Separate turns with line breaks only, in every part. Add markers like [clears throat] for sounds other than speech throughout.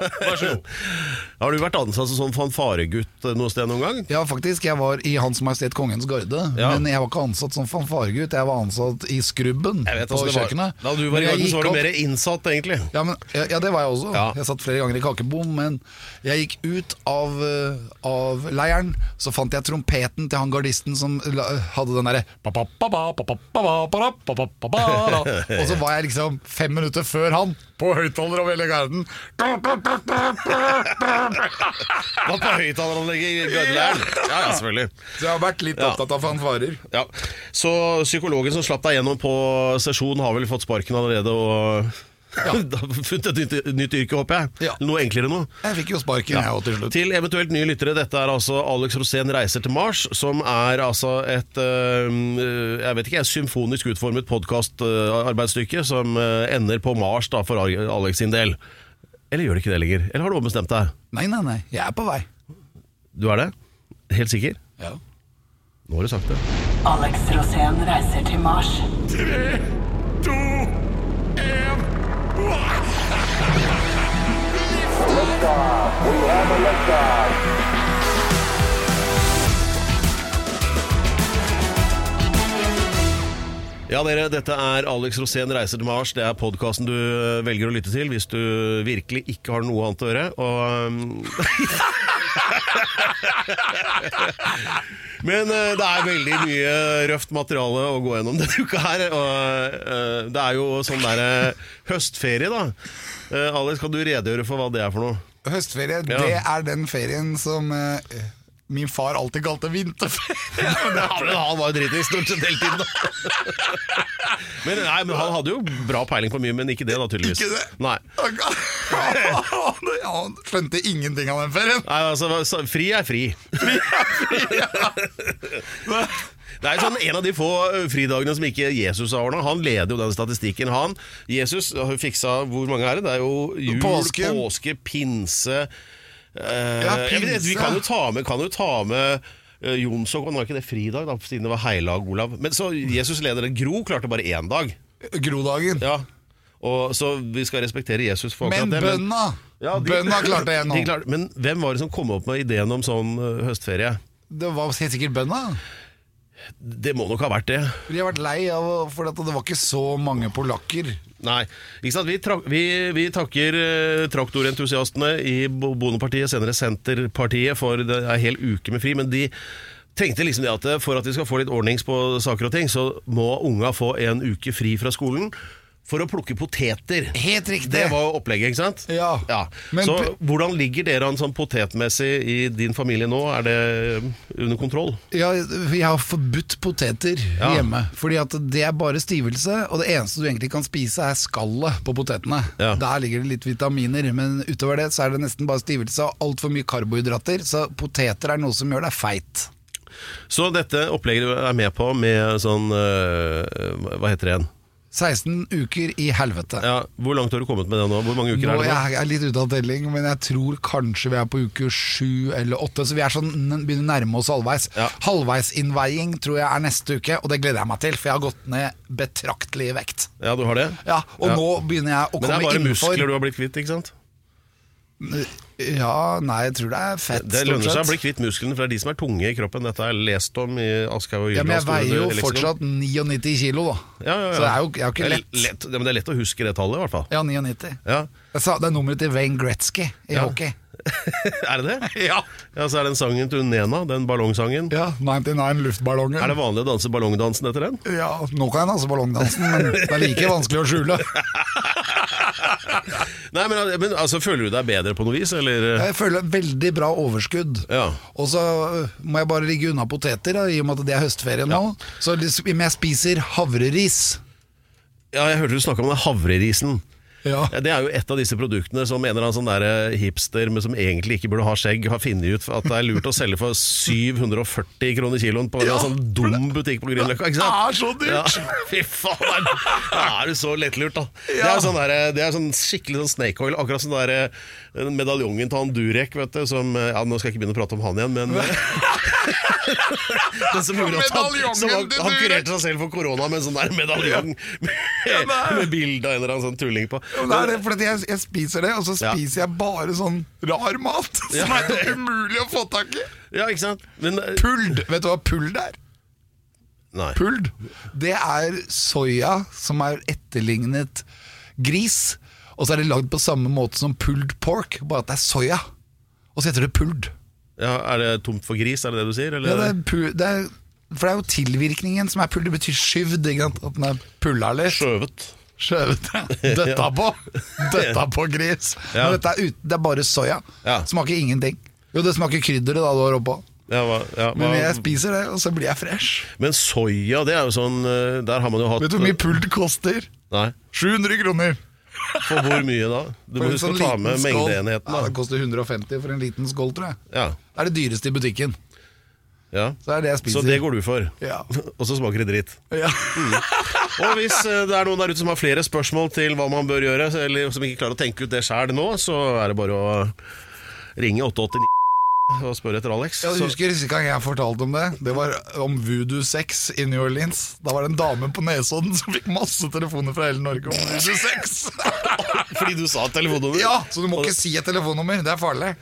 Vær så god. Har du vært ansatt som sånn fanfaregutt noe sted noen gang?
Ja, faktisk. Jeg var i Hans Majestet Kongens Garde.
Ja.
Men jeg var ikke ansatt som fanfaregutt. Jeg var ansatt i Skrubben
Jeg vet
på
altså, var,
kjøkkenet.
Da du var i garden, så var du mer innsatt, egentlig.
ja, men, ja, ja, det var jeg også.
Ja.
Jeg satt flere ganger i kakebom. Men jeg gikk ut av, eh, av leiren, så fant jeg trompeten til han gardisten som hadde den derre Og så var jeg liksom fem minutter før han, på høyttaler over hele garden.
Var på høyttaleranlegget i gardeleiren. Ja, ja, selvfølgelig.
Så jeg har vært litt opptatt av fanfarer.
Ja. Så psykologen som slapp deg gjennom på sesjon, har vel fått sparken allerede og ja. [laughs] funnet et nytt, nytt yrke, håper jeg.
Ja.
Noe enklere nå.
Jeg fikk jo sparken, jeg òg, til slutt.
Til eventuelt nye lyttere, dette er altså Alex Rosén reiser til Mars, som er altså et øh, jeg vet ikke, et symfonisk utformet podkastarbeidsstykke som øh, ender på Mars da, for Alex sin del. Eller gjør det ikke det lenger? Eller har du ombestemt deg?
Nei, nei, nei. Jeg er på vei.
Du er det? Helt sikker?
Ja.
Nå har du sagt det.
Alex Rosén reiser til Mars.
Ja, dere, dette er Alex Rosén reiser til Mars. Det er podkasten du øh, velger å lytte til hvis du virkelig ikke har noe annet å gjøre. Og [laughs] Men uh, det er veldig mye røft materiale å gå gjennom denne uka her. Og uh, det er jo sånn der øh, høstferie, da. Uh, Alex, kan du redegjøre for hva det er for noe?
Høstferie,
Ja.
det er den ferien som eh, min far alltid kalte vinterferie. [laughs]
Men han var jo dritings stort sett hele tiden. [laughs] Men, nei, men han hadde jo bra peiling på mye, men ikke det, da, tydeligvis.
Ikke det?
Nei. [laughs]
Han skjønte ingenting av den ferien.
Nei, altså, så- fri er fri. Det er sånn En av de få fridagene som ikke Jesus har ordna. Han leder jo den statistikken. Han, Jesus har fiksa Hvor mange er det? Det er jo jul,
påske,
påske, pinse
Ja,
jeg vet. Vi kan jo ta med, kan jo ta med Jonsok, han er ikke det fridag, da, siden det var heilag Olav. Men så Jesus leder det. Gro klarte bare én dag.
Grodagen.
Ja og Så vi skal respektere Jesus for akkurat
Men
det.
bønna
Ja, de-
Bønna klarte jeg nå. [laughs]
Klarte- men hvem var det som kom opp med ideen om sånn ø, høstferie?
Det var helt sikkert bønna.
Det må nok ha vært det.
De har vært lei av for at det var ikke så mange polakker.
Nei. Ikke sant? Vi, trak, vi, vi takker eh, traktorentusiastene i Bo- Bondepartiet, senere Senterpartiet, for det er en hel uke med fri. Men de tenkte liksom det at eh, for at vi skal få litt ordnings på saker og ting, så må unga få en uke fri fra skolen for å plukke poteter.
Helt riktig.
Det var opplegget, ikke sant?
Ja. ja.
så hvordan ligger dere an sånn potetmessig i din familie nå? Er det under kontroll?
Ja, jeg har forbudt poteter
Ja.
hjemme. Fordi at det er bare stivelse, og det eneste du egentlig kan spise, er skallet på potetene.
Ja.
Der ligger det litt vitaminer, men utover det så er det nesten bare stivelse og altfor mye karbohydrater. Så poteter er noe som gjør deg feit.
Så dette opplegget du er med på med sånn øh, Hva heter det igjen?
16 uker i helvete.
Ja, Hvor langt har du kommet med det nå? Hvor mange uker
Nå,
er det nå?
jeg er litt ute av telling, men jeg tror kanskje vi er på uke 7 eller 8 Så vi er sånn, begynner å nærme oss halvveis.
Ja.
Halvveisinnveiing tror jeg er neste uke, og det gleder jeg meg til. For jeg har gått ned betraktelig i vekt.
Ja, du har det?
Ja, Og
Ja.
nå begynner jeg å
Men det er bare
innenfor
muskler du har blitt kvitt, ikke sant?
Ja, nei, jeg tror det er fett.
Det lønner seg å bli kvitt musklene, for det er de som er tunge i kroppen. Dette har jeg lest om i Aschehoug og
ja, Men jeg veier jo fortsatt 99 kilo, da.
ja, ja, ja.
Så det er jo, jeg er jo ikke
Det er
lett.
lett. Men det er lett å huske det tallet, i hvert fall.
Ja, 99.
Ja.
Sa, det er nummeret til Wayne Gretzky i
Ja.
hockey. [laughs]
er det det?
Ja.
Ja, Så er den sangen til Nena, den ballongsangen.
ja, 99 luftballongen.
Er det vanlig å danse ballongdansen etter den?
Ja, nå kan jeg danse ballongdansen, men det er like vanskelig å skjule. [laughs]
Nei, men, men altså, Føler du deg bedre på noe vis, eller?
Jeg føler veldig bra overskudd.
Ja.
Og så øh, må jeg bare ligge unna poteter, da, i og med at det er høstferie nå. Så liksom, jeg spiser havreris.
Ja, jeg hørte du snakke om den havrerisen.
Ja.
Det er jo et av disse produktene som en eller annen sånn der eh, hipster men som egentlig ikke burde ha skjegg, har funnet ut at det er lurt å selge for 740 kroner kiloen på
Ja,
en sånn dum butikk på Grünerløkka.
Det er så dyrt!
Ja, [laughs] fy faen, da er du så lettlurt, da. Det er sånn, der, det er sånn skikkelig sånn snake oil, akkurat sånn der, eh, medaljongen til han Durek, vet du, som eh, Ja, nå skal jeg ikke begynne å prate om han igjen, men [laughs] [laughs] [laughs] Den som gjorde at han, som han, han kurerte seg selv for korona med en sånn der medaljong [laughs] med, med bilde av en eller annen sånn tulling på.
Ja, det er det, for jeg, jeg spiser det, og så
Ja.
spiser jeg bare sånn rar mat [laughs] som er umulig å få tak i.
Ja, ikke sant? Men eh,
Puld! Vet du hva puld er?
Nei.
Puld. Det er soya som er etterlignet gris. Og så er det lagd på samme måte som pulled pork, bare at det er soya. Og så heter det puld.
Ja, er det tomt for gris, er det det du sier? Eller?
Ja, det er pu- det er, for det er jo tilvirkningen som er pull. Det betyr skyvd. At den er pulla litt.
Skjøvet.
Skjøvet. [laughs] Døtta på. Døtta på gris.
Ja.
Men dette er, ut, det er bare soya.
Ja.
Smaker ingenting. Jo, det smaker krydderet da du har oppå.
Ja, hva, ja,
Men jeg spiser det, og så blir jeg fresh.
Men soya, det er jo sånn eh, Der har man jo hatt
Vet du hvor mye pult koster?
Nei.
700 kroner!
For hvor mye da? Du må huske
sånn
å ta med mengdeenheten.
Ja, det koster 150 for en liten skål, tror jeg.
Ja,
Det er det dyreste i butikken.
ja.
Så det jeg.
Så det går du for.
Ja. [laughs]
Og så smaker det dritt.
Ja.
Og hvis eh, det er noen der ute som har flere spørsmål til hva man bør gjøre, eller som ikke klarer å tenke ut det sjæl nå, så er det bare å ringe 889 [laughs] og spørre etter Alex.
Jeg
du
husker Sist gang jeg fortalte om det. Det var om voodoo sex i New Orleans. Da var det en dame på Nesodden som fikk masse telefoner fra hele Norge om voodoo sex. [laughs]
Fordi du sa et telefonnummer?
ja, Så du må ikke si et telefonnummer. Det er farlig.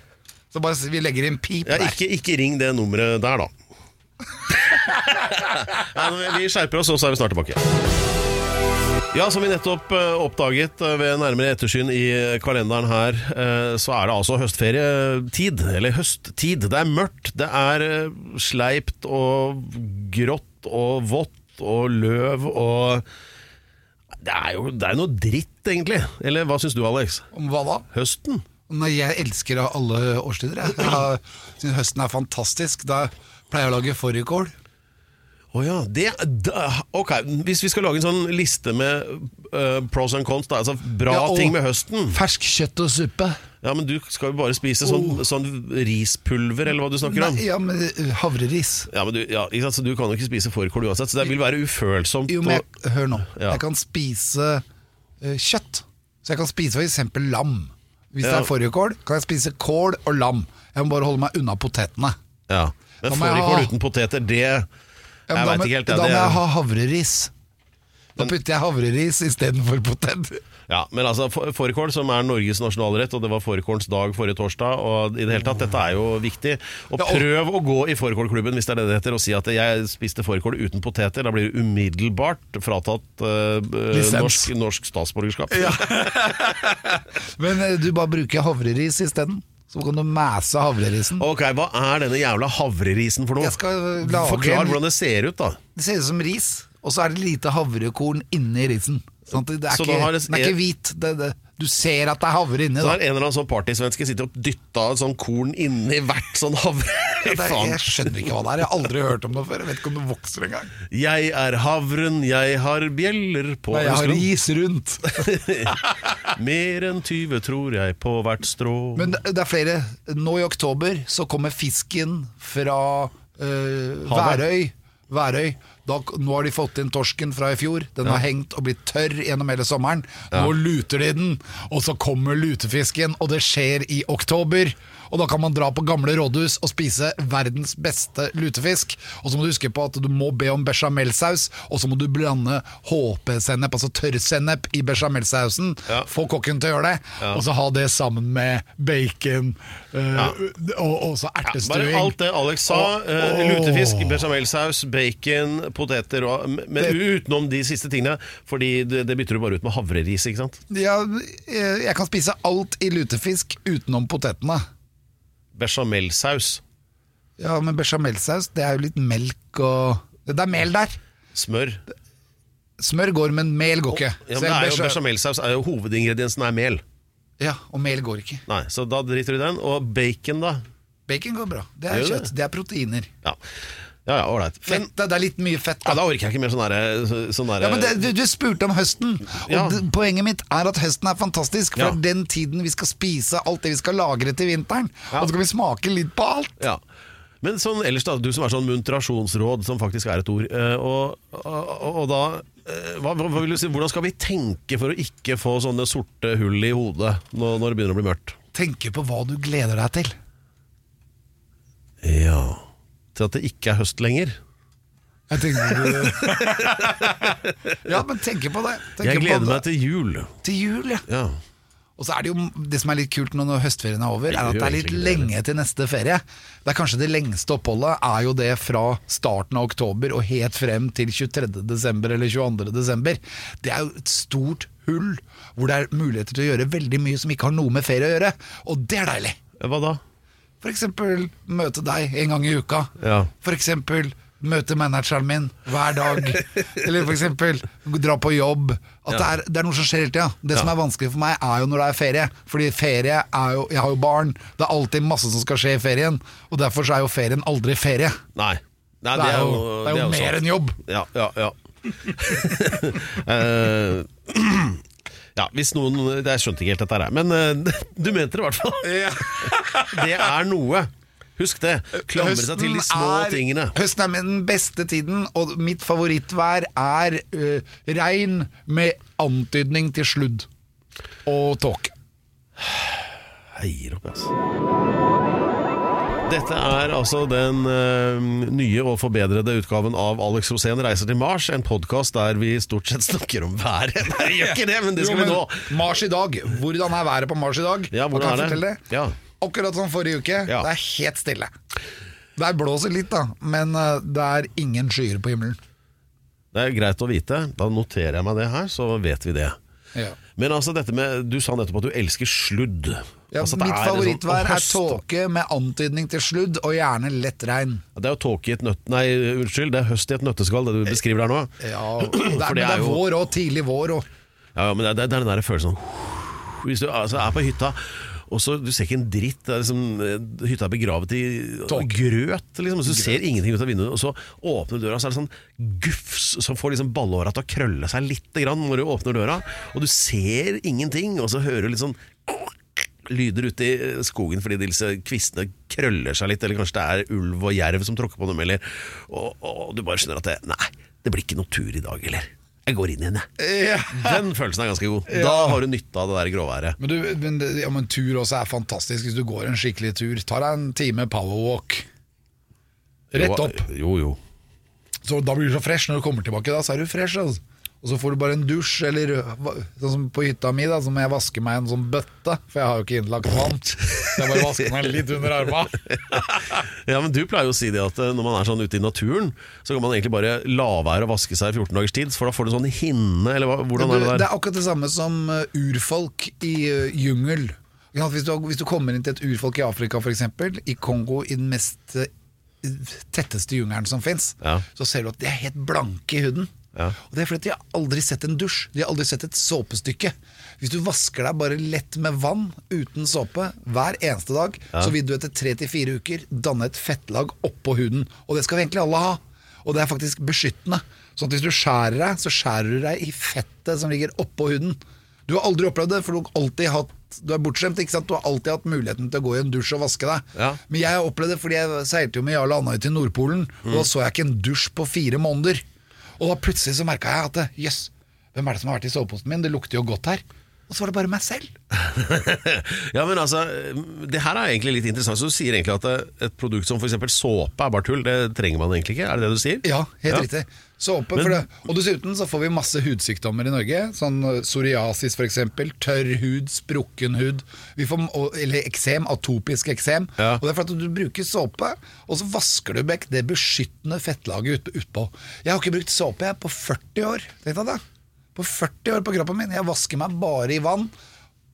Så bare vi legger inn pip
Ja,
der.
ikke, ikke ring det nummeret der, da. [laughs] Nei, vi skjerper oss, og så er vi snart tilbake. Ja, Som vi nettopp eh, oppdaget eh, ved nærmere ettersyn i kalenderen her, eh, så er det altså høstferietid. Eller høsttid. Det er mørkt, det er eh, sleipt og grått og vått og løv og Det er jo det er noe dritt, egentlig. Eller hva syns du, Alex?
Om hva da?
Høsten?
Nei, jeg elsker alle årstider. Jeg, jeg synes høsten er fantastisk. Da pleier jeg å lage fårikål.
Å ja, det, da, ok, Hvis vi skal lage en sånn liste med uh, pros and cons, da, altså bra
Ja,
ting med høsten
Fersk kjøtt og suppe.
Ja, Men du skal jo bare spise sånn, sånn rispulver, eller hva du snakker om?
Ja, men uh, havreris.
Ja, men du, ja? Så du kan jo ikke spise fårikål uansett, så det vil være ufølsomt.
Jo, men jeg, hør nå.
Ja.
Jeg kan spise uh, kjøtt. Så jeg kan spise f.eks. lam. Hvis det er fårikål, kan jeg spise kål og lam. Jeg må bare holde meg unna potetene.
ja. Men fårikål
ha-
uten poteter, det
Ja,
Jeg veit ikke helt.
Da må jeg ha havreris. Da putter jeg havreris istedenfor potet. [laughs]
ja, men altså, få- fårikål som er Norges nasjonalrett, og det var fårikålens dag forrige torsdag, og i det hele tatt, dette er jo viktig. Og
Ja,
prøv å gå i fårikålklubben hvis det er det det heter, og si at jeg spiste fårikål uten poteter. Da blir du umiddelbart fratatt
uh,
norsk, norsk statsborgerskap. [laughs]
Men eh, du bare bruker havreris isteden. Så kan du mæse havrerisen.
Ok, Hva er denne jævla havrerisen for noe? Forklar
en-
hvordan det ser ut, da.
Det ser ut som ris, og så er det lite havrekorn inni risen. Sånn at det er
Så
ikke,
har det-
den er ikke hvit. Det, det, du ser at det er havre inni.
Så
Da.
har en eller annen sånn partysvenske sittet og dytta et sånn korn inni hvert sånn havre. [laughs]
Ja, er, jeg skjønner ikke hva det er. Jeg har aldri hørt om det før. Jeg vet ikke om det vokser engang.
Jeg er havren, jeg har bjeller på
Nei, jeg har ris rundt. [laughs]
Mer enn 20 tror jeg på hvert strå.
Men det er flere. Nå i oktober så kommer fisken fra øh, Værøy. Værøy. Da, nå har de fått inn torsken fra i fjor. Den har hengt og blitt tørr gjennom hele sommeren. Nå luter de den, og så kommer lutefisken, og det skjer i oktober. Og da kan man dra på gamle rådhus og spise verdens beste lutefisk. Og så må du huske på at du må be om bechamelsaus, og så må du blande HP-sennep, altså tørrsennep, i bechamelsausen.
Ja.
Få kokken til å gjøre det, og så ha det sammen med bacon øh, og, og så
Ja,
ertestuing.
bare alt det Alex sa. Eh, lutefisk, bechamelsaus, bacon, poteter og Men utenom de siste tingene, Fordi det, det bytter du bare ut med havreris, ikke sant?
Ja, jeg jeg kan spise alt i lutefisk utenom potetene.
Bechamelsaus.
Ja, men bechamelsaus, det er jo litt melk og Det er mel der.
Smør.
Smør går, men mel går ikke.
Ja, men det er jo Bechamelsaus er jo hovedingrediensen er mel.
ja, og mel går ikke.
Nei, Så da driter du i den. Og bacon, da?
Bacon går bra. Det er kjøtt. Det er proteiner.
Ja. Ja, ja, ålreit. Men
det er litt mye fett.
ja,
Da.
da orker jeg ikke mer sånn derre sånn der,
Ja, men det, du, du spurte om høsten, og
Ja.
poenget mitt er at høsten er fantastisk. For
Ja.
det er den tiden vi skal spise alt det vi skal lagre til vinteren. Og så kan vi smake litt på alt.
Ja. Men sånn ellers da, du som er sånn muntrasjonsråd, som faktisk er et ord, eh, og, og, og da eh, hva, hva si, Hvordan skal vi tenke for å ikke få sånne sorte hull i hodet når, når det begynner å bli mørkt?
Tenke på hva du gleder deg til.
Ja Til at det ikke er høst lenger.
Jeg tenker [laughs] Ja, men tenke på det. Tenker
Jeg gleder meg til jul.
til jul. Ja.
Ja.
Og så er det jo det som er litt kult nå når høstferien er over, er at det er litt lenge til neste ferie. Det er kanskje det lengste oppholdet er jo det fra starten av oktober og helt frem til 23. desember eller 22. desember. Det er jo et stort hull hvor det er muligheter til å gjøre veldig mye som ikke har noe med ferie å gjøre. Og det er deilig.
Hva da?
Eksempel møte deg en gang i uka.
Ja.
Eksempel møte manageren min hver dag. [laughs] Eller eksempel dra på jobb. At det, er, det er noe som skjer hele tida. Det som er vanskelig for meg, er jo når det er ferie. Fordi ferie er jo Jeg har jo barn. Det er alltid masse som skal skje i ferien. Og derfor så er jo ferien aldri ferie.
Nei. Nei
Det er jo, det er jo
sant.
mer enn jobb.
Ja, ja, ja. [laughs] Eh, [clears throat] [clears throat] ja, hvis noen Jeg skjønte ikke helt dette her, men uh, [laughs] du mente det i hvert fall. [laughs] Det er noe. Husk det. Klamre seg til de små
er,
tingene.
Høsten er med den beste tiden, og mitt favorittvær er uh, regn med antydning til sludd og tåke.
Jeg gir opp, altså. Dette er altså den uh, nye og forbedrede utgaven av Alex Rosén reiser til Mars, en podkast der vi stort sett [laughs] snakker om været. Nei, vi gjør ikke det, men det skal
Jo,
vi nå.
Mars i dag. Hvordan er været på Mars i dag?
Ja, hvordan er det? Ja.
Akkurat som forrige uke.
Ja.
Det er helt stille. Det blåser litt, da, men eh, det er ingen skyer på himmelen.
Det er greit å vite. Da noterer jeg meg det her, så vet vi det.
Ja.
Men altså dette med Du sa nettopp at du elsker sludd.
Ja,
Altså,
mitt
en sånn-
favorittvær er tåke med antydning til sludd, og gjerne lett regn.
Det er jo tåke i et nøtt... Nei, unnskyld, det er høst i et nøtteskall, det du beskriver der nå.
Ja, [clears throat] det er, men det er
jo-
vår og tidlig vår òg.
Ja, men det, er- det er den der følelsen Hvis du altså, er på hytta og så Du ser ikke en dritt. Er liksom, eh, hytta er begravet i
Talk.
grøt. Liksom, så du ser ingenting ut av vinduet. Og så åpner du døra, så er det sånn gufs som får liksom ballehåra til å krølle seg litt grann når du åpner døra. Og du ser ingenting, og så hører du litt sånn lyder ute i skogen fordi disse kvistene krøller seg litt, eller kanskje det er ulv og jerv som tråkker på dem, eller og, og du bare skjønner at det, Nei, det blir ikke noe tur i dag, eller? Jeg går inn igjen, jeg. Den følelsen er ganske god. Da har du nytte av det der gråværet.
Men, du, men, ja, men tur også er fantastisk hvis du går en skikkelig tur. Ta deg en time powerwalk. Rett opp.
Jo, jo.
Så Da blir du så fresh når du kommer tilbake. Da så er du fresh. Altså. Og så får du bare en dusj, eller sånn som på hytta mi, da, så må jeg vaske meg i en sånn bøtte. For jeg har jo ikke innlagt vann. Så jeg bare vasker meg litt under arma. [laughs]
Ja, men Du pleier jo å si det at eh, når man er sånn ute i naturen, så kan man egentlig bare la være å vaske seg i 14 dagers tid, for da får du sånn hinne, eller hva, hvordan er det
det er akkurat det samme som uh, urfolk i uh, jungel. Hvis du, hvis du kommer inn til et urfolk i Afrika, f.eks., i Kongo, i den mest tetteste jungelen som fins,
Ja.
så ser du at de er helt blanke i huden.
Ja.
Og Det er fordi de har aldri sett en dusj. De har aldri sett et såpestykke. Hvis du vasker deg bare lett med vann uten såpe hver eneste dag, så vil du etter tre til fire uker danne et fettlag oppå huden. Og det skal vi egentlig alle ha. Og det er faktisk beskyttende. Sånn at hvis du skjærer deg, så skjærer du deg i fettet som ligger oppå huden. Du har aldri opplevd det, for du har alltid hatt Du er bortskjemt, ikke sant? Du har alltid hatt muligheten til å gå i en dusj og vaske deg.
Ja.
Men jeg har opplevd det fordi jeg seilte jo med Jarle Andøy til Nordpolen, og da så jeg ikke en dusj på fire måneder. Og da plutselig så merka jeg at jøss, hvem er det som har vært i soveposen min? Det lukter jo godt her. Og så var det bare meg selv. [laughs]
Ja, men altså, Det her er egentlig litt interessant. Så Du sier egentlig at et produkt som f.eks. såpe er bare tull. Det trenger man egentlig ikke? Er det det du sier?
Ja, helt
Ja.
riktig. Såpe,
Men-
for det. Og dessuten så får vi masse hudsykdommer i Norge. Sånn eh, psoriasis f.eks. Tørr hud, sprukken hud. Vi får, eller eksem, atopisk eksem.
Ja.
Og det er for at du bruker såpe, og så vasker du vekk det beskyttende fettlaget ut, utpå. Jeg har ikke brukt såpe jeg på 40 år. Tenk deg det. På 40 år på kroppen min. Jeg vasker meg bare i vann,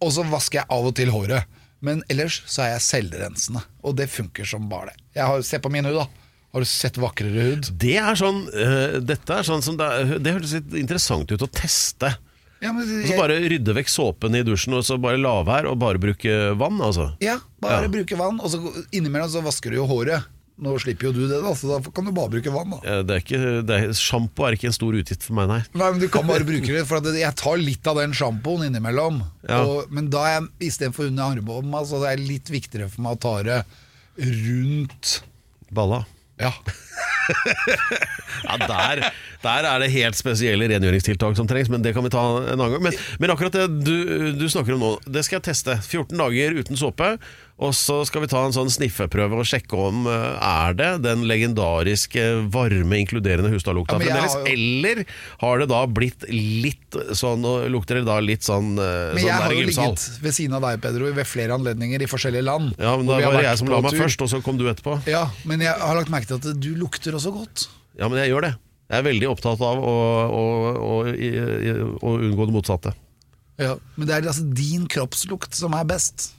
og så vasker jeg av og til håret. Men ellers så er jeg selvrensende, og det funker som bare det. Jeg har, Se på min hud, da. Har du sett vakrere hud?
Det er sånn eh, Dette er sånn som det, er- det høres litt interessant ut å teste.
Ja, men,
Og så bare rydde vekk såpen i dusjen, og så bare la være og bare bruke vann, altså.
ja, bare
Ja.
bruke vann, og så innimellom så vasker du jo håret. Nå slipper jo du det, da, så da kan du bare bruke vann. da
Eh, Det er ikke, det er, Sjampo er ikke en stor utgift for meg, nei.
Nei, men Du kan bare bruke det, for at jeg tar litt av den sjampoen innimellom.
Ja.
Og, men da er jeg istedenfor under armbånden, så det er litt viktigere for meg å ta det rundt
Balla.
Ja. [laughs]
Ja, der, der er det helt spesielle rengjøringstiltak som trengs, men det kan vi ta en annen gang. Men, men akkurat det du, du snakker om nå, det skal jeg teste. 14 dager uten såpe. Og så skal vi ta en sånn sniffeprøve og sjekke om eh, er det den legendariske varme, inkluderende Hustadlukta
Ja, men jeg
fremdeles,
har jo-
eller har det da blitt litt sånn og Lukter det da litt sånn, eh,
Men
sånn
jeg har
der
jo
gymsal?
ligget ved siden av deg, Pedro, ved flere anledninger i forskjellige land.
Ja, men
hvor
da
vi har
var det
vært
jeg som
på
la meg
tur.
først, og så kom du etterpå.
Ja, men jeg har lagt merke til at du lukter også godt.
Ja, men jeg gjør det. Jeg er veldig opptatt av å, å, å, i- i- å unngå det motsatte.
Ja, Men det er altså din kroppslukt som er best.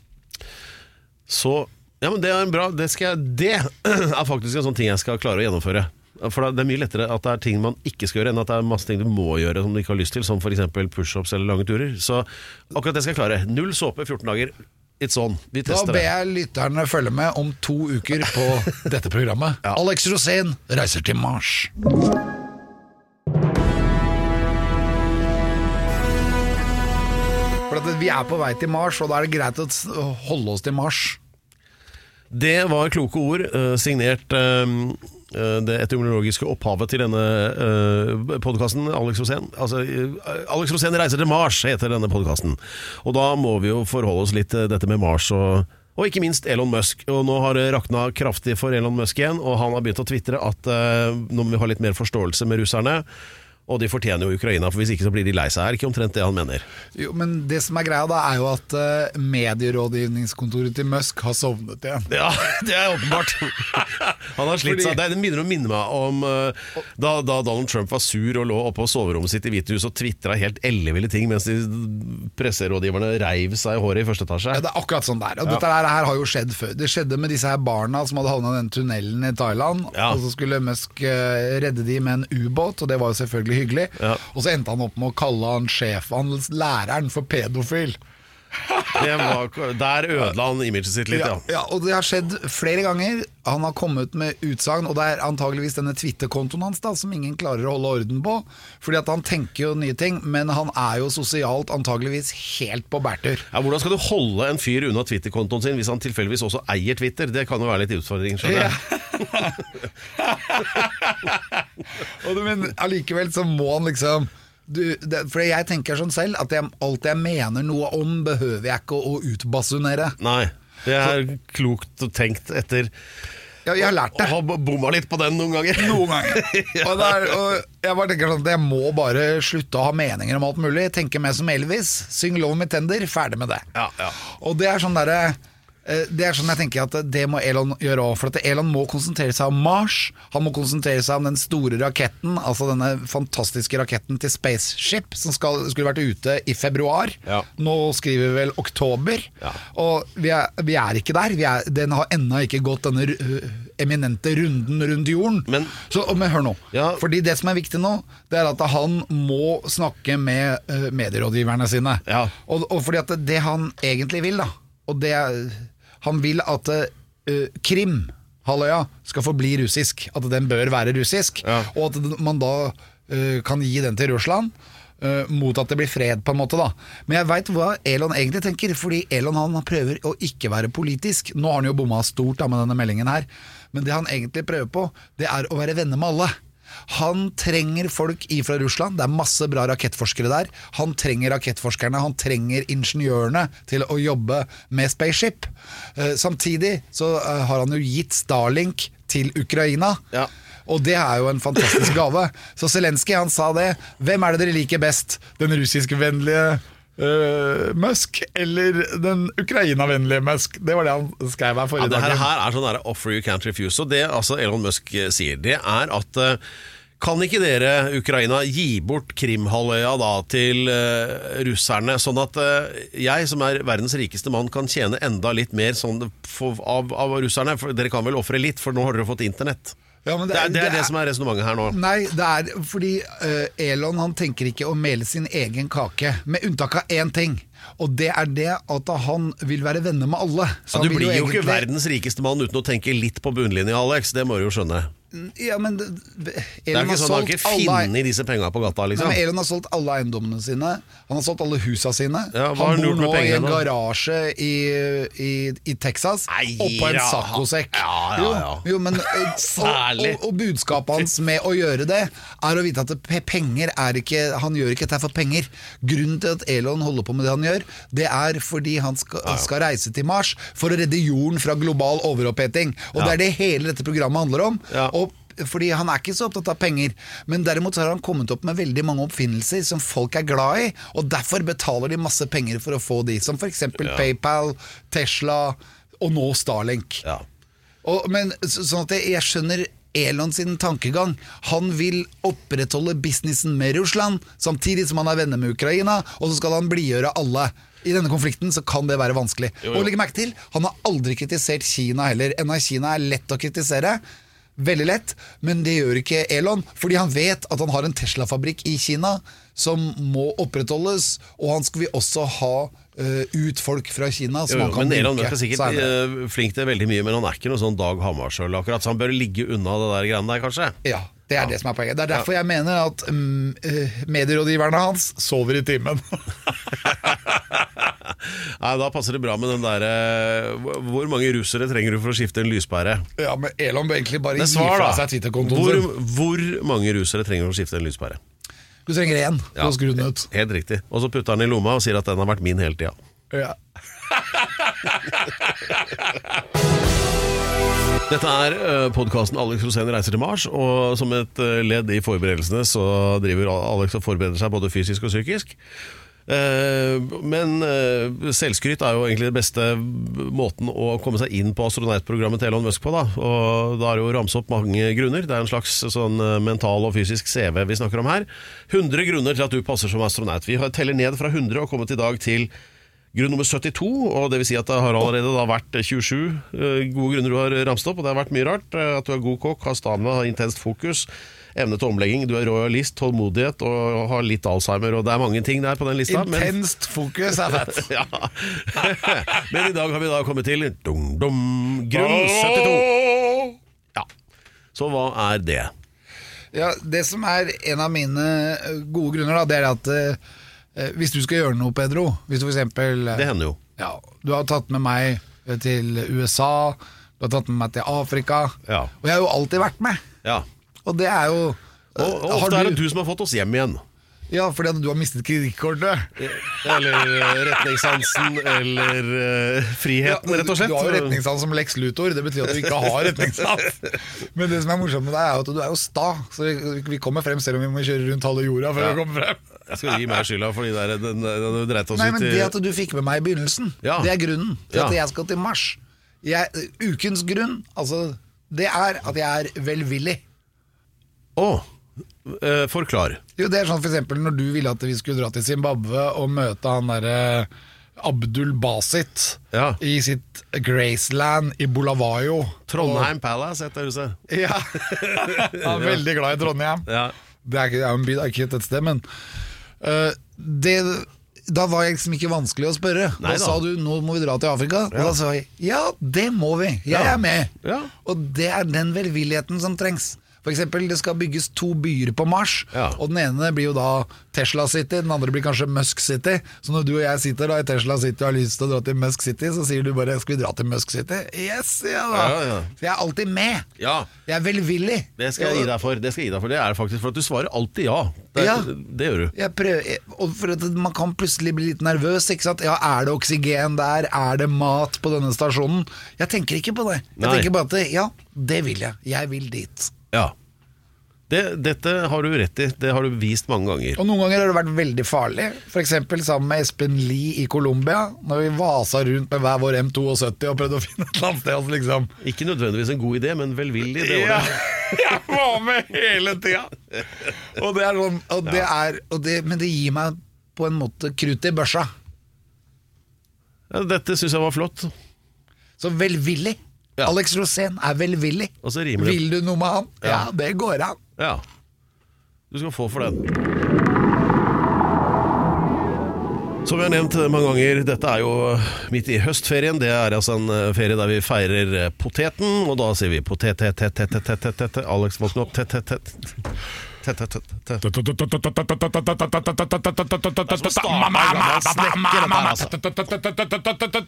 Så Ja, men det er en bra Det, skal det [clears throat] er faktisk en sånn ting jeg skal klare å gjennomføre. For det er mye lettere at det er ting man ikke skal gjøre, enn at det er masse ting du må gjøre som du ikke har lyst til, som f.eks. pushups eller lange turer. Så akkurat det skal jeg klare. Null såpe, 14 dager. It's on. Vi
Da ber jeg lytterne følge med om to uker på [laughs] dette programmet. Alex Rosén reiser til Mars. Vi er på vei til Mars, og da er det greit å holde oss til Mars.
Det var kloke ord, eh, signert eh, eh, det etymologiske opphavet til denne podkasten, Alex Rosén. Altså, Alex Rosén reiser til Mars, heter denne podkasten. Og da må vi jo forholde oss litt til dette med Mars og, og ikke minst Elon Musk. Og nå har det rakna kraftig for Elon Musk igjen, og han har begynt å tvitre at uh, nå må vi ha litt mer forståelse med russerne. Og de fortjener jo Ukraina, for hvis ikke så blir de lei seg. Er ikke omtrent det han mener.
Jo, men det som er greia da, er jo at uh, medierådgivningskontoret til Musk har sovnet igjen.
Ja, [laughs] det er åpenbart. Han har slitt
Fordi-
seg. Det begynner å minne meg om uh, da, da Donald Trump var sur og lå oppe på soverommet sitt i Hvite hus og tvitra helt elleville ting mens de presserådgiverne reiv seg i håret i første etasje.
Ja, det er akkurat sånn der. Og dette her, her har jo skjedd før. Det skjedde med disse her barna som hadde havna i den tunnelen i Thailand.
Ja.
Og så skulle Musk uh, redde de med en ubåt, og det var jo selvfølgelig hyggelig.
Ja.
Og så endte han opp med å kalle han sjef, han læreren, for pedofil.
Var, der ødela han imaget sitt litt,
Ja,
ja.
ja, og det har skjedd flere ganger. Han har kommet med utsagn, og det er antageligvis denne Twitter-kontoen hans da, som ingen klarer å holde orden på. Fordi at han tenker jo nye ting, men han er jo sosialt antageligvis helt på bærtur.
Ja, Hvordan skal du holde en fyr unna Twitter-kontoen sin hvis han tilfeldigvis også eier Twitter? Det kan jo være litt utfordring. skjønner jeg. [laughs]
Og du, men allikevel så må han liksom du, det, For jeg tenker sånn selv at jeg, alt jeg mener noe om, behøver jeg ikke å, å utbasunere.
Nei, det er klokt tenkt etter
Ja, jeg har lært det.
å ha bomma litt på den noen ganger.
Noen ganger. [laughs] Og, det er, og jeg bare tenker sånn at jeg må bare slutte å ha meninger om alt mulig. Tenke mer som Elvis. Syng 'Love Me Tender'. Ferdig med det.
Ja, ja.
Og det er sånn derre det er sånn jeg tenker at det må Elon gjøre òg. For at Elon må konsentrere seg om Mars. Han må konsentrere seg om den store raketten, altså denne fantastiske raketten til Spaceship, som skal, skulle vært ute i februar.
Ja.
Nå skriver vi vel oktober,
Ja.
og vi er, vi er ikke der. Vi er, den har ennå ikke gått denne eminente runden rundt jorden.
Men-
Så, men hør nå.
Ja.
Fordi det som er viktig nå, det er at han må snakke med medierådgiverne sine.
Ja.
Og, og fordi at det han egentlig vil, da Og det er, Han vil at uh, Krim Halvøya skal forbli russisk. At den bør være russisk.
Ja.
Og at man da uh, kan gi den til Russland. Uh, mot at det blir fred, på en måte. da Men jeg veit hva Elon egentlig tenker. Fordi Elon han prøver å ikke være politisk. Nå har han jo bomma stort da med denne meldingen her. Men det han egentlig prøver på, det er å være venner med alle. Han trenger folk ifra Russland. Det er masse bra rakettforskere der. Han trenger rakettforskerne, han trenger ingeniørene til å jobbe med Spaceship. Eh, samtidig så eh, har han jo gitt Starlink til Ukraina.
Ja.
Og det er jo en fantastisk gave. Så Zelenskyj han sa det. Hvem er det dere liker best? Den russiskvennlige uh, Musk eller den Ukraina-vennlige Musk? Det var det han skrev her
Ja,
forrige
det her, her er sånn der offer you can't refuse. Og det altså Elon Musk eh, sier, det er at uh, kan ikke dere, Ukraina, gi bort Krimhalvøya da til uh, russerne, sånn at uh, jeg, som er verdens rikeste mann, kan tjene enda litt mer sånn for, av, av russerne? For dere kan vel ofre litt, for nå har dere fått internett?
Ja, men
Det er det, er det
er-
som er resonnementet her nå.
Nei, det er fordi uh, Elon han tenker ikke å mele sin egen kake, med unntak av én ting. Og det er det at han vil være venner med alle. Så
Ja, du blir jo ikke
egentlig-
verdens rikeste mann uten å tenke litt på bunnlinja, Alex. Det må du jo skjønne.
Ja, men det,
Det er ikke sånn at han ikke ikke
alle-
disse penga på gata,
Nei,
liksom.
men Elon har solgt alle eiendommene sine. Han har solgt alle husa sine.
Ja,
han
han
bor nå i en garasje i, i, i Texas
Nei,
oppå en saccosekk.
Ja, ja, ja.
Jo, jo, men [laughs] Særlig. og, og, og budskapet hans med å gjøre det, er å vite at penger er ikke Han gjør ikke dette for penger. Grunnen til at Elon holder på med det han gjør, det er fordi han skal, skal reise til Mars for å redde jorden fra global overoppheting. Og det er det hele dette programmet handler om.
Ja.
Og fordi han er ikke så opptatt av penger, men derimot så har han kommet opp med veldig mange oppfinnelser som folk er glad i, og derfor betaler de masse penger for å få de, som f.eks.
Ja.
PayPal, Tesla og nå Starlink.
Ja.
Og, men så- sånn at jeg, jeg skjønner Elon sin tankegang. Han vil opprettholde businessen med Russland, samtidig som han er venner med Ukraina, og så skal han blidgjøre alle. I denne konflikten så kan det være vanskelig.
Jo, jo.
Og legg merke til, han har aldri kritisert Kina heller. Enda Kina er lett å kritisere. Veldig lett, men det gjør ikke Elon, fordi han vet at han har en Tesla-fabrikk i Kina som må opprettholdes, og han skal vi også ha Uh, ut folk fra Kina som
Jo, jo,
han kan
men Elon Musk er sikkert
senere.
eh, flink til veldig mye, men han er ikke noe sånn Dag Hammarskjöld akkurat, så han bør ligge unna det der greiene der, kanskje.
Ja, det er det som er poenget. Det er derfor jeg mener at eh, medierådgiverne hans sover i timen. [laughs]
Nei, Da passer det bra med den derre Hvor mange russere trenger du for å skifte en lyspære?
ja, men Elon bør egentlig bare gi fra seg Twitter-kontoen
Hvor, hvor mange russere trenger du for å skifte en lyspære?
Du trenger én
Ja.
ut.
Helt riktig. Og så putter han i lomma og sier at den har vært min hele tida.
Ja. [laughs]
Dette er uh, podkasten Alex Rosén reiser til Mars, og som et eh, ledd i forberedelsene så driver Alex og forbereder seg både fysisk og psykisk. Eh, men eh, selvskryt er jo egentlig den beste måten å komme seg inn på astronautprogrammet til Elon Musk på. Da. Og da er det jo ramse opp mange grunner. Det er en slags sånn eh, mental og fysisk CV vi snakker om her. 100 grunner til at du passer som astronaut. Vi teller ned fra 100 og kommet i dag til Grunn nummer 72, og det vil si at det har allerede vært 27 eh, gode grunner du har ramset opp, og det har vært mye rart. At du er god kokk, har stamina, har intenst fokus, evne til omlegging, du er royalist, tålmodighet og har litt Alzheimer, og det er mange ting der på den lista. men-
Intenst fokus er fett. [laughs]
ja. [laughs] Men i dag har vi da kommet til dum, dum, grunn 72. Ja. Så hva er det?
Ja, det som er en av mine eh, gode grunner, da, det er at eh, hvis du skal gjøre noe, Pedro Hvis du for eksempel eh,
Det hender jo.
ja, Du har tatt med meg eh, til USA, du har tatt med meg til Afrika,
Ja.
og jeg har jo alltid vært med.
Ja.
Og det er jo
Og, og
Har
ofte er det du som har fått oss hjem igjen.
Ja, fordi at du har mistet kredittkortet.
Eller eh, retningssansen, eller uh, friheten, rett og slett.
Du har jo retningssans som Lex Luthor, det betyr at du ikke har retningssans. [laughs] Men det som er morsomt med deg, er at du er jo sta, så vi- kommer frem selv om vi må kjøre rundt halve jorda før
Ja.
vi kommer frem.
Jeg skal gi meg skylda for de der, den, den, den dreit oss
Nei,
ut
men Det at du fikk med meg i begynnelsen,
Ja.
det er grunnen til
Ja.
at jeg skal til Mars. Jeg, ukens grunn, altså, det er at jeg er velvillig.
Å, eh, forklar.
Jo, det er sånn for eksempel når du ville at vi skulle dra til Zimbabwe og møte han derre Abdul Basit
Ja.
i sitt Graceland i Bulawayo.
Trondheim Palace heter huset. [laughs]
Ja. Han er veldig glad i Trondheim.
Ja.
Det er, ikke, det er jo en by, det er ikke et sted, men øh, det, Da var jeg liksom ikke vanskelig å spørre.
Nei
da
da.
sa du 'nå må vi dra til Afrika', og da sa jeg 'ja, det må vi'. Jeg
Ja.
er med.
Ja.
Og det er den velvilligheten som trengs. Eksempel, det skal bygges to byer på Mars,
Ja.
og den ene blir jo da Tesla City, den andre blir kanskje Musk City. Så når du og jeg sitter da i Tesla City og har lyst til å dra til Musk City, så sier du bare 'skal vi dra til Musk City'? Yes, ja da.
Ja, ja.
Jeg er alltid med.
Ja.
Jeg er velvillig.
Det skal jeg gi deg for. Det skal jeg gi deg for Det er faktisk for at du svarer alltid ja. Det,
Ja.
det gjør du.
Prøver, for Man kan plutselig bli litt nervøs. Ikke sant? Ja, Er det oksygen der? Er det mat på denne stasjonen? Jeg tenker ikke på det. Jeg
Nei.
tenker bare at ja, det vil jeg. Jeg vil dit.
Ja. Det, dette har du rett i. Det har du vist mange ganger.
Og Noen ganger har det vært veldig farlig. F.eks. sammen med Espen Lie i Colombia. Når vi vasa rundt med hver vår M72 og prøvde å [laughs] finne et eller annet sted. Altså liksom.
Ikke nødvendigvis en god idé, men velvillig. Det
Ja, [laughs] jeg var med hele tida! Og det er sånn og det er, og det, Men det gir meg på en måte krutt i børsa.
Ja, dette syns jeg var flott.
Så velvillig.
Ja.
Alex Rosén er velvillig.
Og så rimer det.
Vil du noe med han? Ja,
Ja.
det går an.
Ja. Du skal få for den. Som jeg har nevnt mange ganger, dette er jo midt i høstferien. Det er altså en eh, ferie der vi feirer eh, poteten, og da sier vi potet, tet, tet, tet, tet, tet, tet. Alex, våkne opp. Tet, tet, tet. Tet, tet, tet,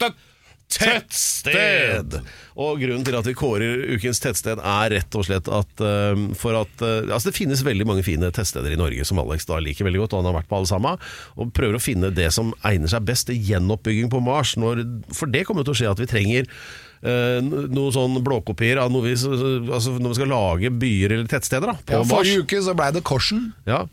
tet. Tettsted! Og grunnen til at vi kårer ukens tettsted er rett og slett at eh, for at uh, Altså det finnes veldig mange fine tettsteder i Norge som Alex da liker veldig godt, og han har vært på alle sammen. Og prøver å finne det som egner seg best til gjenoppbygging på Mars. Når, for det kommer til å skje at vi trenger Uh, noen sånn blåkopier av noe vi, altså når vi skal lage byer eller tettsteder da, på
Ja,
Mars.
forrige uke så blei det Korsen.
Ja,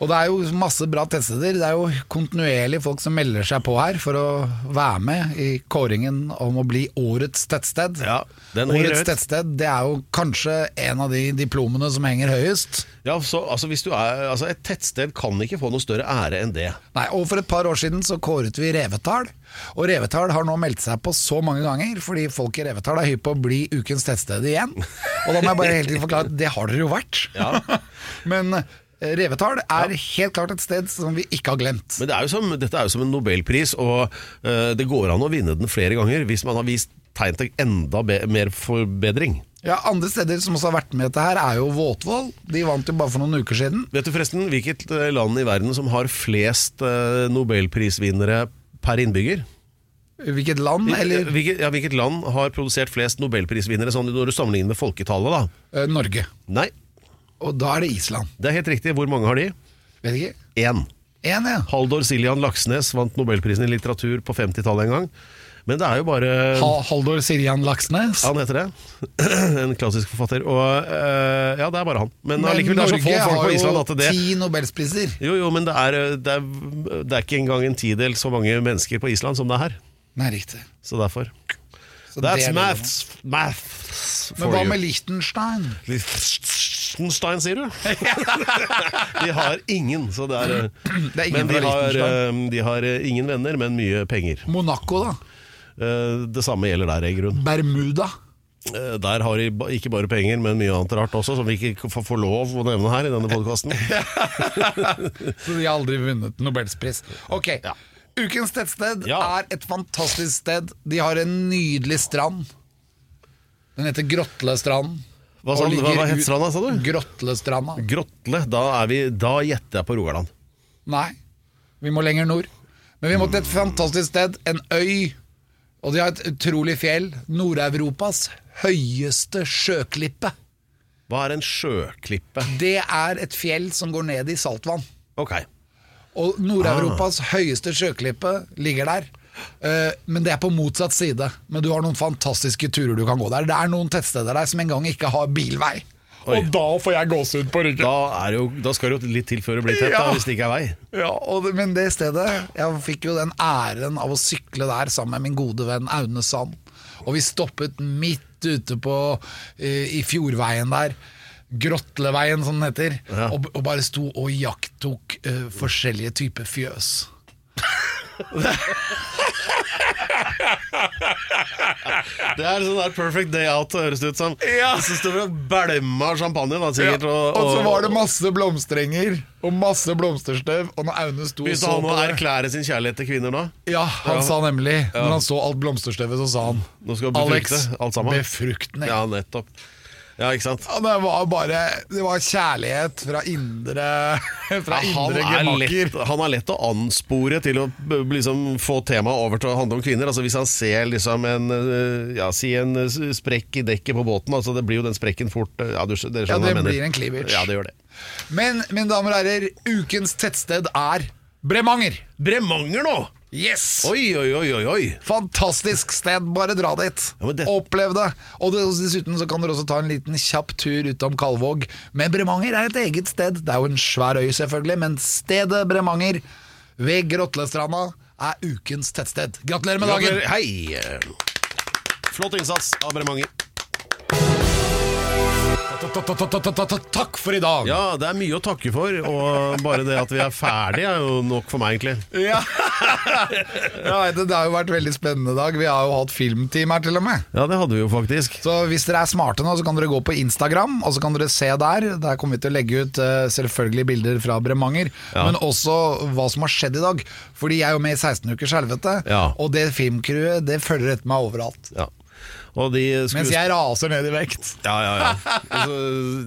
Og det er jo masse bra tettsteder. Det er jo kontinuerlig folk som melder seg på her for å være med i kåringen om å bli årets tettsted.
Ja, den
årets tettsted det er jo kanskje en av de diplomene som henger høyest.
ja så altså, hvis du er, altså Et tettsted kan ikke få noe større ære enn det.
Nei, og For et par år siden så kåret vi Revetal. Og Revetal har nå meldt seg på så mange ganger, fordi folk i Revetal er hypp på å bli ukens tettsted igjen. Og da må jeg bare hele tiden forklare at det har dere jo vært. [laughs] Men eh, Revetal er helt klart et sted som vi ikke har glemt.
Men det er jo som, dette er jo som en nobelpris, og uh, det går an å vinne den flere ganger hvis man har vist tegn til enda mer forbedring.
Ja, Andre steder som også har vært med dette her, er jo Våtvoll. De vant jo bare for noen uker siden.
Vet du forresten hvilket eh, land i verden som har flest uh, nobelprisvinnere per innbygger?
Hvilket land, eller
Hvilket, ja, hvilket land har produsert flest nobelprisvinnere sånn når du sammenligner med folketallet? da?
Norge.
Nei,
Og da er det Island.
det er helt riktig. Hvor mange har de?
Vet ikke.
Én.
En, ja.
Haldor Siljan Laksnes vant nobelprisen i litteratur på 50-tallet en gang. Men det er jo bare
Ha Haldor Siljan Laksnes.
Han heter det. [clears throat] en klassisk forfatter. Og uh, ja, det er bare han. Men,
Men
allikevel, det er så få
Norge
folk på Island
jo
at det
ti nobelspriser.
Jo, jo, men det er, det, er, det er ikke engang en tidel så mange mennesker på Island som det er her.
Nei, riktig.
Så derfor.
Så
That's maths maths,
you.
Men
hva med Liechtenstein?
Liechtenstein, sier du? [laughs] [laughs] de har ingen, så det er
Det er ingen
Men de
fra
har,
Liechtenstein.
eh, de har eh, ingen venner, men mye penger.
Monaco, da?
Eh, Det samme gjelder der, i grunn.
Bermuda?
Eh, Der har de ba- ikke bare penger, men mye annet rart også, som vi ikke får får lov å nevne her i denne podkasten. [laughs]
Så de har aldri vunnet Nobelspris. Ok, Ukens tettsted
Ja.
er et fantastisk sted. De har en nydelig strand. Den heter Grotlestrand.
Hva, sa,
han?
hva, hva het stranda, sa du?
Grotlestranda.
Grotle. Da, er vi, da gjetter jeg på Rogaland.
Nei, vi må lenger nord. Men vi må til et fantastisk sted, en øy. Og de har et utrolig fjell. Nord-Europas høyeste sjøklippe.
Hva er en sjøklippe?
Det er et fjell som går ned i saltvann.
Ok.
Og Nord-Europas høyeste sjøklippe ligger der. Eh, men det er på motsatt side. Men du har noen fantastiske turer du kan gå der. Det er noen tettsteder der som engang ikke har bilvei.
Oi.
Og da får jeg gåsehud på ryggen.
Da, er jo, da skal det jo litt til før det blir tett,
Ja.
da, hvis det ikke er vei.
Ja, og det, Men det stedet Jeg fikk jo den æren av å sykle der sammen med min gode venn Aune Sand. Og vi stoppet midt ute på eh, i Fjordveien der. Grotleveien, som den heter.
Ja.
Og, og bare sto og jakttok uh, forskjellige typer fjøs. [laughs] [laughs]
Det er sånn der perfect day out, høres det ut som. Så står vi og bælma champagne, da, sikkert. Og,
Og så var det masse blomsterenger og masse blomsterstøv. Og når Aune sto
Begynte han
på
å erklære sin kjærlighet til kvinner nå?
Ja, han
Ja.
sa nemlig Når han så alt blomsterstøvet, så sa han
Nå skal befrukte
Alex, befruktning.
Ja, nettopp. Ja, ikke sant?
Ja, det var bare Det var kjærlighet fra indre [laughs] Fra
Ja,
indre
er
gemakker.
han er lett å anspore til å liksom, få temaet over til å handle om kvinner. Altså Hvis han ser liksom en eh, Ja, si en eh, sprekk i dekket på båten, altså det blir jo den sprekken fort eh, Ja, du, det,
Ja, det blir en cleavage.
Ja, det gjør det.
Men mine damer og herrer, ukens tettsted er Bremanger.
Bremanger nå!
Yes!
Oi, oi, oi, oi, oi.
Fantastisk sted, bare dra dit.
Ja, det-
Opplev det. Og dessuten så kan dere også ta en liten kjapp tur utom Kalvåg. Men Bremanger er et eget sted. Det er jo en svær øy, selvfølgelig, men stedet Bremanger ved Grotlestranda er ukens tettsted. Gratulerer med dagen!
Gratulerer. Hei! Flott innsats av Bremanger.
Takk for i dag!
Ja, det er mye å takke for, og bare det at vi er ferdige er jo nok for meg, egentlig.
Ja. [laughs] Ja, vet det har jo vært veldig spennende dag. Vi har jo hatt filmteam her til og med.
Ja, det hadde vi jo faktisk.
Så hvis dere er smarte nå, så kan dere gå på Instagram, og så kan dere se der. Der kommer vi til å legge ut eh, selvfølgelig bilder fra Bremanger,
Ja.
men også hva som har skjedd i dag. Fordi jeg er jo med i 16 ukers helvete,
Ja.
og det filmcrewet det følger etter meg overalt.
Ja. Og de skulle
Mens jeg raser ned i vekt.
Ja, ja, ja. Altså,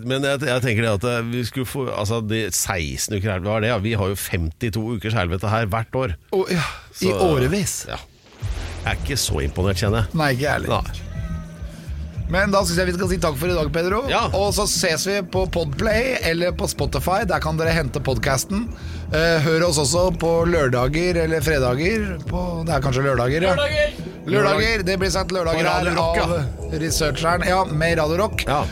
men jeg, jeg tenker det at eh, vi skulle få Altså, de 16 uker helvete, hva er det? Ja, vi har jo 52 ukers helvete her hvert år.
Oh, ja, I
Så-
årevis.
Ja. Jeg er ikke så imponert, kjenner jeg.
Nei, ikke jeg heller.
Nei.
Men da syns jeg vi skal si takk for i dag, Pedro.
Ja.
Og så ses vi på Podplay eller på Spotify. Der kan dere hente podkasten. hør oss også på lørdager eller fredager. På, det er kanskje lørdager, ja. Lørdager! Det blir sagt lørdager her
Rock,
av researcheren. Ja, med Radio Rock.
Ja.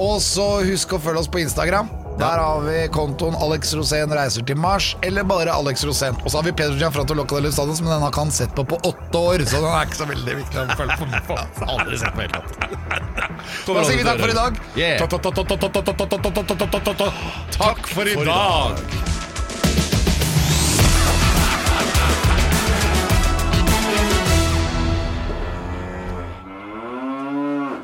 Og så husk å følge oss på Instagram. Der har vi kontoen Alex Rosén reiser til Mars, eller bare Alex Rosén. Og så har vi Pedro Gianfranto Locca Stadions, men den har ikke han sett på på åtte år, så den er ikke så veldig viktig å følge på.
Aldri sett på hele tatt.
Da sier vi takk for i dag. Takk for i dag.